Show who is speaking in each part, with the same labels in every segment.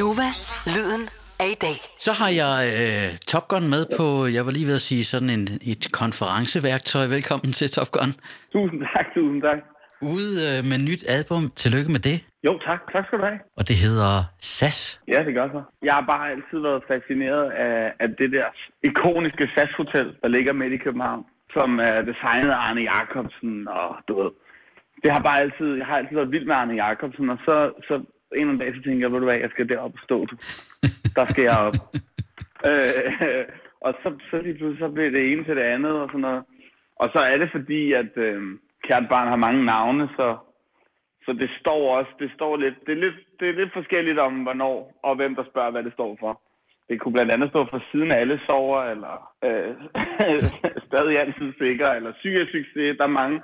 Speaker 1: Nova, lyden af i dag.
Speaker 2: Så har jeg øh, Top Gun med på, jeg var lige ved at sige, sådan en, et konferenceværktøj. Velkommen til Top Gun.
Speaker 3: Tusind tak, tusind tak.
Speaker 2: Ude øh, med nyt album. Tillykke med det.
Speaker 3: Jo, tak. Tak skal du have.
Speaker 2: Og det hedder SAS.
Speaker 3: Ja, det gør så. Jeg har bare altid været fascineret af, af det der ikoniske SAS-hotel, der ligger midt i København, som er designet af Arne Jacobsen, og du ved. Det har bare altid, jeg har altid været vild med Arne Jacobsen, og så, så en eller anden dag, så tænker jeg, ved du hvad, jeg skal derop og stå. Du. Der skal jeg op. øh, og så, så pludselig, så bliver det ene til det andet og sådan noget. Og så er det fordi, at øh, kært barn har mange navne, så, så det står også, det står lidt, det er lidt, det er lidt forskelligt om, hvornår og hvem der spørger, hvad det står for. Det kunne blandt andet stå for siden af alle sover, eller øh, stadig altid sikker, eller succes. Der er mange.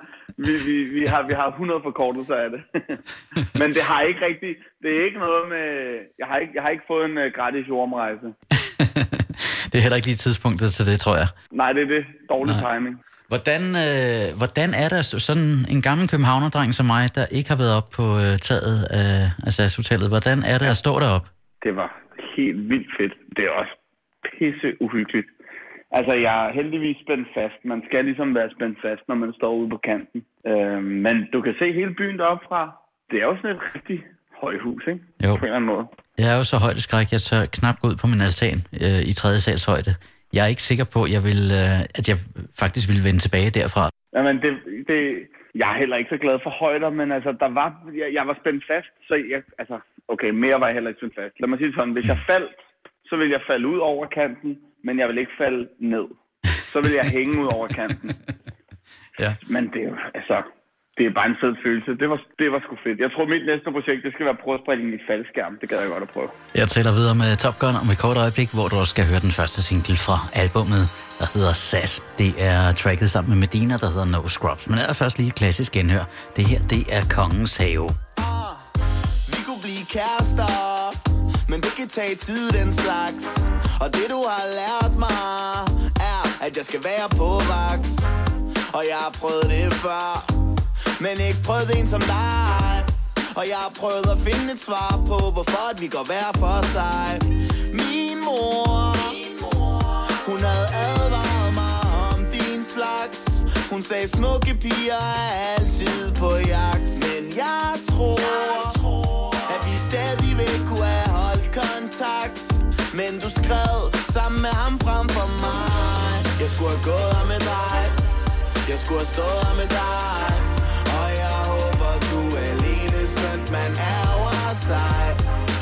Speaker 3: Vi, vi, vi, har, vi har 100 forkortelser af det. Men det har ikke rigtig, det er ikke noget med, jeg har ikke, jeg har ikke fået en uh, gratis jordrejse.
Speaker 2: det er heller ikke lige tidspunktet til det, tror jeg.
Speaker 3: Nej, det er det. Dårlig Nej. timing.
Speaker 2: Hvordan, øh, hvordan er der sådan en gammel københavnerdreng som mig, der ikke har været op på øh, taget af, af SAS-hotellet, hvordan er det at stå derop?
Speaker 3: Det var helt vildt fedt. Det er også pisse uhyggeligt. Altså, jeg er heldigvis spændt fast. Man skal ligesom være spændt fast, når man står ude på kanten. Øh, men du kan se hele byen deroppe fra. Det er jo sådan et rigtig højhus, ikke?
Speaker 2: Jo.
Speaker 3: På en eller anden måde.
Speaker 2: Jeg er jo så højdeskræk, jeg tør knap gå ud på min altan øh, i tredje sals højde. Jeg er ikke sikker på, at jeg, vil, øh, at jeg faktisk vil vende tilbage derfra.
Speaker 3: Jamen, det, det, jeg er heller ikke så glad for højder, men altså, der var, jeg, jeg var spændt fast, så jeg, altså, okay, mere var jeg heller ikke spændt fast. Lad mig sige sådan, hvis jeg faldt, så ville jeg falde ud over kanten, men jeg vil ikke falde ned. Så vil jeg hænge ud over kanten.
Speaker 2: Ja.
Speaker 3: Men det er altså, det er bare en fed følelse. Det var, det var sgu fedt. Jeg tror, mit næste projekt, det skal være prøvespringen i faldskærm. Det gad jeg godt at prøve.
Speaker 2: Jeg tæller videre med Top Gun om et kort øjeblik, hvor du også skal høre den første single fra albummet, der hedder SAS. Det er tracket sammen med Medina, der hedder No Scrubs. Men allerførst lige klassisk genhør. Det her, det er Kongens Have.
Speaker 4: Vi blive kærester, men det kan tage tid den slags. Og det du har lært mig, er, at jeg skal være på vagt. Og jeg har prøvet det før, men ikke prøvet en som dig. Og jeg har prøvet at finde et svar på, hvorfor at vi går hver for sig. Min mor, hun havde advaret mig om din slags. Hun sagde, smukke piger er altid på jagt. Men du skrev sammen med ham frem for mig. Jeg skulle have gået her med dig. Jeg skulle have stået her med dig. Og jeg håber, du er alene, sønt man ærger sig.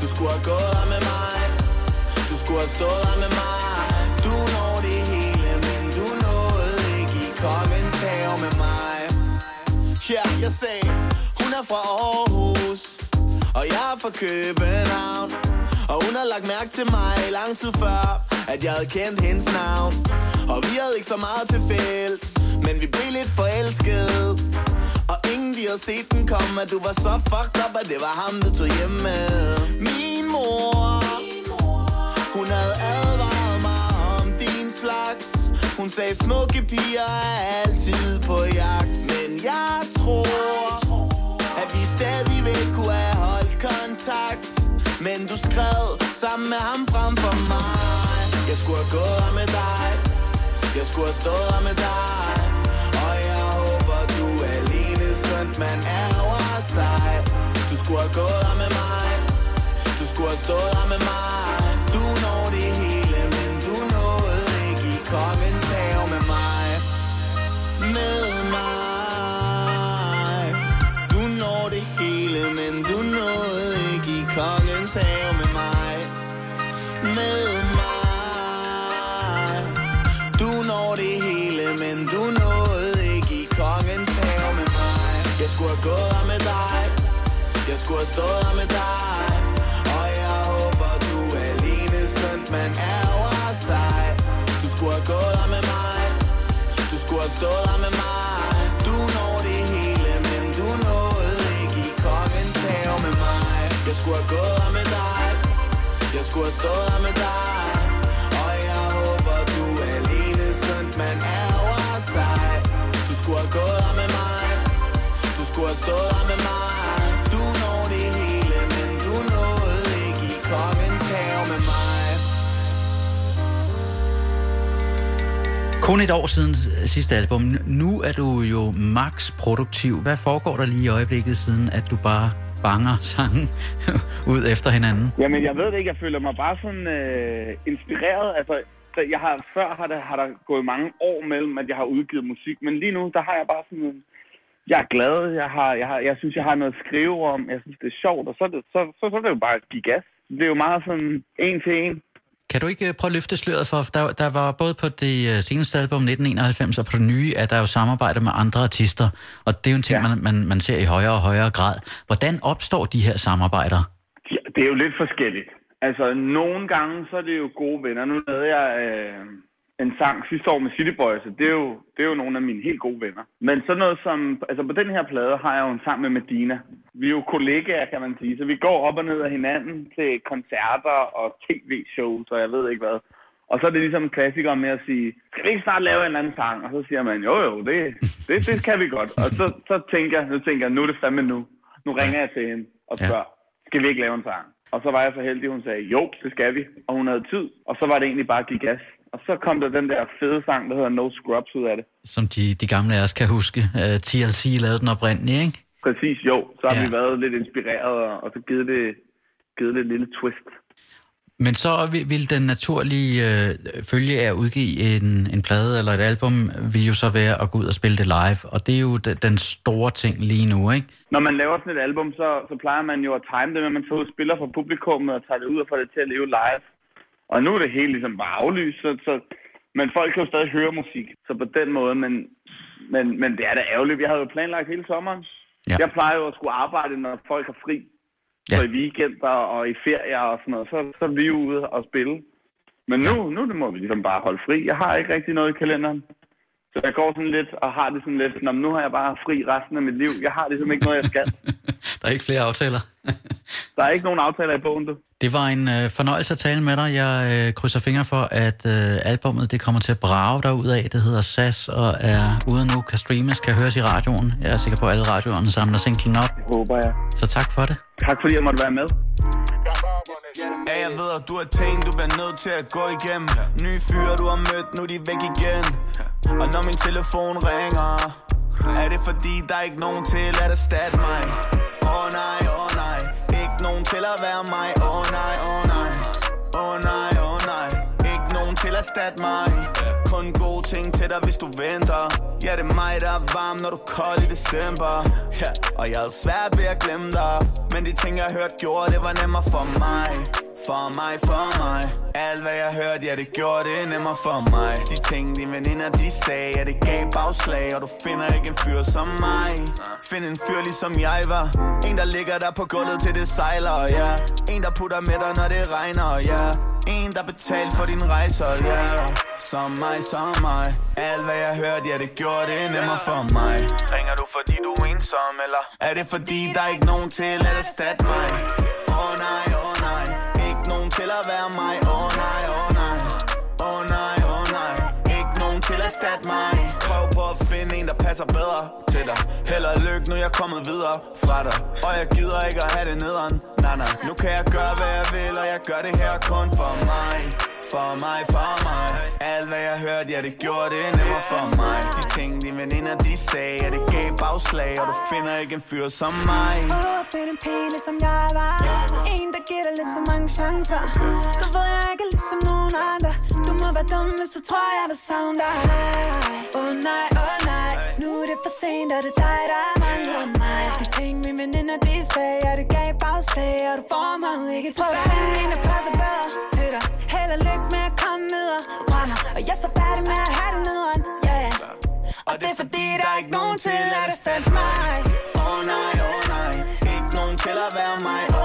Speaker 4: Du skulle have gået her med mig. Du skulle have stået her med mig. Du når det hele, men du nåede ikke i kongens have med mig. Ja, yeah, jeg sagde, hun er fra Aarhus, og jeg er fra København. Og hun har lagt mærke til mig lang tid før, at jeg havde kendt hendes navn. Og vi havde ikke så meget til fælles, men vi blev lidt forelskede. Og ingen de havde set den komme, at du var så fucked up, at det var ham, du tog hjem med. Min mor, hun havde advaret mig om din slags. Hun sagde, smukke piger er altid på jagt. Men jeg tror, at vi stadigvæk kunne have holdt kontakt. Men du skrev sammen med ham frem for mig. Jeg skulle have gået her med dig. Jeg skulle have stået her med dig. Og jeg håber, du er alene, skønt man ærger sig. Du skulle have gået her med mig. Du skulle have stået her med mig. Du når det hele, men du nåede ikke i kongens Jeg skulle have gået her med dig. Jeg skulle have stået her med dig. Og jeg håber, du er alene, sønt man ærger sig. Du skulle have gået her med mig. Du skulle have stået her med mig. Du når det hele, men du nåede ikke i kongens have med mig. Jeg skulle have gået her med dig. Jeg skulle have stået her med dig. Og jeg håber, du er alene, skønt man ærger sig. Du skulle have gået her med mig kunne have stået her med mig Du når det hele, men du nåede ikke i kongens have med mig
Speaker 2: Kun et år siden sidste album. Nu er du jo max produktiv. Hvad foregår der lige i øjeblikket, siden at du bare banger sangen ud efter hinanden?
Speaker 3: Jamen, jeg ved det ikke. Jeg føler mig bare sådan øh, inspireret. Altså, jeg har, før har der, har der gået mange år mellem, at jeg har udgivet musik, men lige nu, der har jeg bare sådan jeg er glad. Jeg, har, jeg, har, jeg synes, jeg har noget at skrive om. Jeg synes, det er sjovt. Og så er det, så, så, så er det jo bare at give gas. Det er jo meget sådan en til en.
Speaker 2: Kan du ikke øh, prøve at løfte sløret for, der, der var både på det øh, seneste album 1991 og på det nye, at der er jo samarbejder med andre artister, og det er jo en ting, ja. man, man, man ser i højere og højere grad. Hvordan opstår de her samarbejder?
Speaker 3: Ja, det er jo lidt forskelligt. Altså, nogle gange, så er det jo gode venner. Nu lavede jeg øh, en sang sidste år med City Boys, og det er, jo, det er jo nogle af mine helt gode venner. Men sådan noget som, altså på den her plade har jeg jo en sang med Medina. Vi er jo kollegaer, kan man sige, så vi går op og ned af hinanden til koncerter og tv-shows, og jeg ved ikke hvad. Og så er det ligesom en klassiker med at sige, skal vi ikke snart lave en eller anden sang? Og så siger man, jo jo, det, det, det kan vi godt. Og så, så tænker jeg, nu tænker jeg, nu er det fandme nu. Nu ringer jeg til hende og spørger, skal vi ikke lave en sang? Og så var jeg så heldig, hun sagde, jo, det skal vi. Og hun havde tid. Og så var det egentlig bare at give gas. Og så kom der den der fede sang, der hedder No Scrubs ud af det.
Speaker 2: Som de, de gamle af os kan huske. Uh, øh, TLC lavede den oprindelige, ikke?
Speaker 3: Præcis, jo. Så har ja. vi været lidt inspireret, og så givet det, givet det et lille twist.
Speaker 2: Men så vil den naturlige øh, følge af at udgive en, en plade eller et album, vil jo så være at gå ud og spille det live, og det er jo den store ting lige nu, ikke?
Speaker 3: Når man laver sådan et album, så, så plejer man jo at time det, når man og spiller for publikummet og tager det ud og får det til at leve live. Og nu er det helt ligesom bare aflyst, så, så, men folk kan jo stadig høre musik. Så på den måde, men, men, men det er da ærgerligt. Vi har jo planlagt hele sommeren. Ja. Jeg plejer jo at skulle arbejde, når folk har fri. Ja. Så i weekender og i ferier og sådan noget, så, så er vi ude og spille. Men nu, ja. nu det må vi ligesom bare holde fri. Jeg har ikke rigtig noget i kalenderen. Så jeg går sådan lidt og har det sådan lidt, Nå, nu har jeg bare fri resten af mit liv. Jeg har ligesom ikke noget, jeg skal.
Speaker 2: der er ikke flere aftaler.
Speaker 3: der er ikke nogen aftaler i bogen, du.
Speaker 2: Det var en øh, fornøjelse at tale med dig. Jeg øh, krydser fingre for, at øh, albummet det kommer til at brage dig ud af. Det hedder SAS og er ude nu, kan streames, kan høres i radioen. Jeg er sikker på, at alle radioerne samler singlen op.
Speaker 3: Det håber jeg.
Speaker 2: Så tak for det.
Speaker 3: Tak fordi jeg måtte være med.
Speaker 4: Ja, jeg ved, at du har ting, du bliver nødt til at gå igennem Nye fyre, du har mødt, nu er de væk igen Og når min telefon ringer Er det fordi, der er ikke nogen til at erstatte mig Åh oh, nej, åh oh, nej nogen til at være mig. Åh oh, nej, åh oh, nej. Åh oh, nej, åh oh, nej. Ikke nogen til at erstatte mig. Kun gode ting til dig, hvis du venter. Ja, det er mig, der er varm, når du er kold i december. Ja, Og jeg havde svært ved at glemme dig. Men de ting, jeg hørte gjorde, det var nemmere for mig for mig, for mig. Alt hvad jeg hørte, ja det gjorde det nemmere for mig. De ting, de veninder, de sagde, ja det gav bagslag. Og du finder ikke en fyr som mig. Find en fyr ligesom jeg var. En der ligger der på gulvet til det sejler, ja. En der putter med dig, når det regner, ja. En, der betalte for din rejser, ja. Yeah. Som mig, som mig. Alt hvad jeg hørte, ja det gjorde det nemmere for mig. Ringer du fordi du er ensom, eller Er det fordi der er ikke nogen til at erstatte mig? Åh oh, nej, åh. oh, eller være mig. Åh oh, nej, åh oh, nej. Åh oh, nej, åh oh, nej. Ikke nogen til at stat mig. Prøv på at finde en, der passer bedre til dig. Held og lykke, nu er jeg kommet videre fra dig. Og jeg gider ikke at have det nederen. Nej, nej, nu kan jeg gøre, hvad jeg vil Og jeg gør det her kun for mig. For mig, for mig. Alt hvad jeg hørte, ja det gjorde det nemmere for mig. De ting, de veninder, de sagde, ja det gav bagslag Og du finder ikke en fyr som mig.
Speaker 5: Find en pige, som jeg var En, der giver dig lidt så mange chancer Du ved, jeg ikke er ligesom nogen andre Du må være dum, hvis du tror, jeg vil savne dig oh, nej, oh, nej Nu er det for sent, og det er dig, der mangler mig De ting, mine veninder, de sagde, ja det gav bagslag Og du får mig ikke til at finde en, der passer bedre til dig Held og lykke med at komme videre fra mig Og jeg er så færdig med at have det nederen, yeah. Og det er fordi, der er ikke nogen til at erstatte mig
Speaker 4: nogen til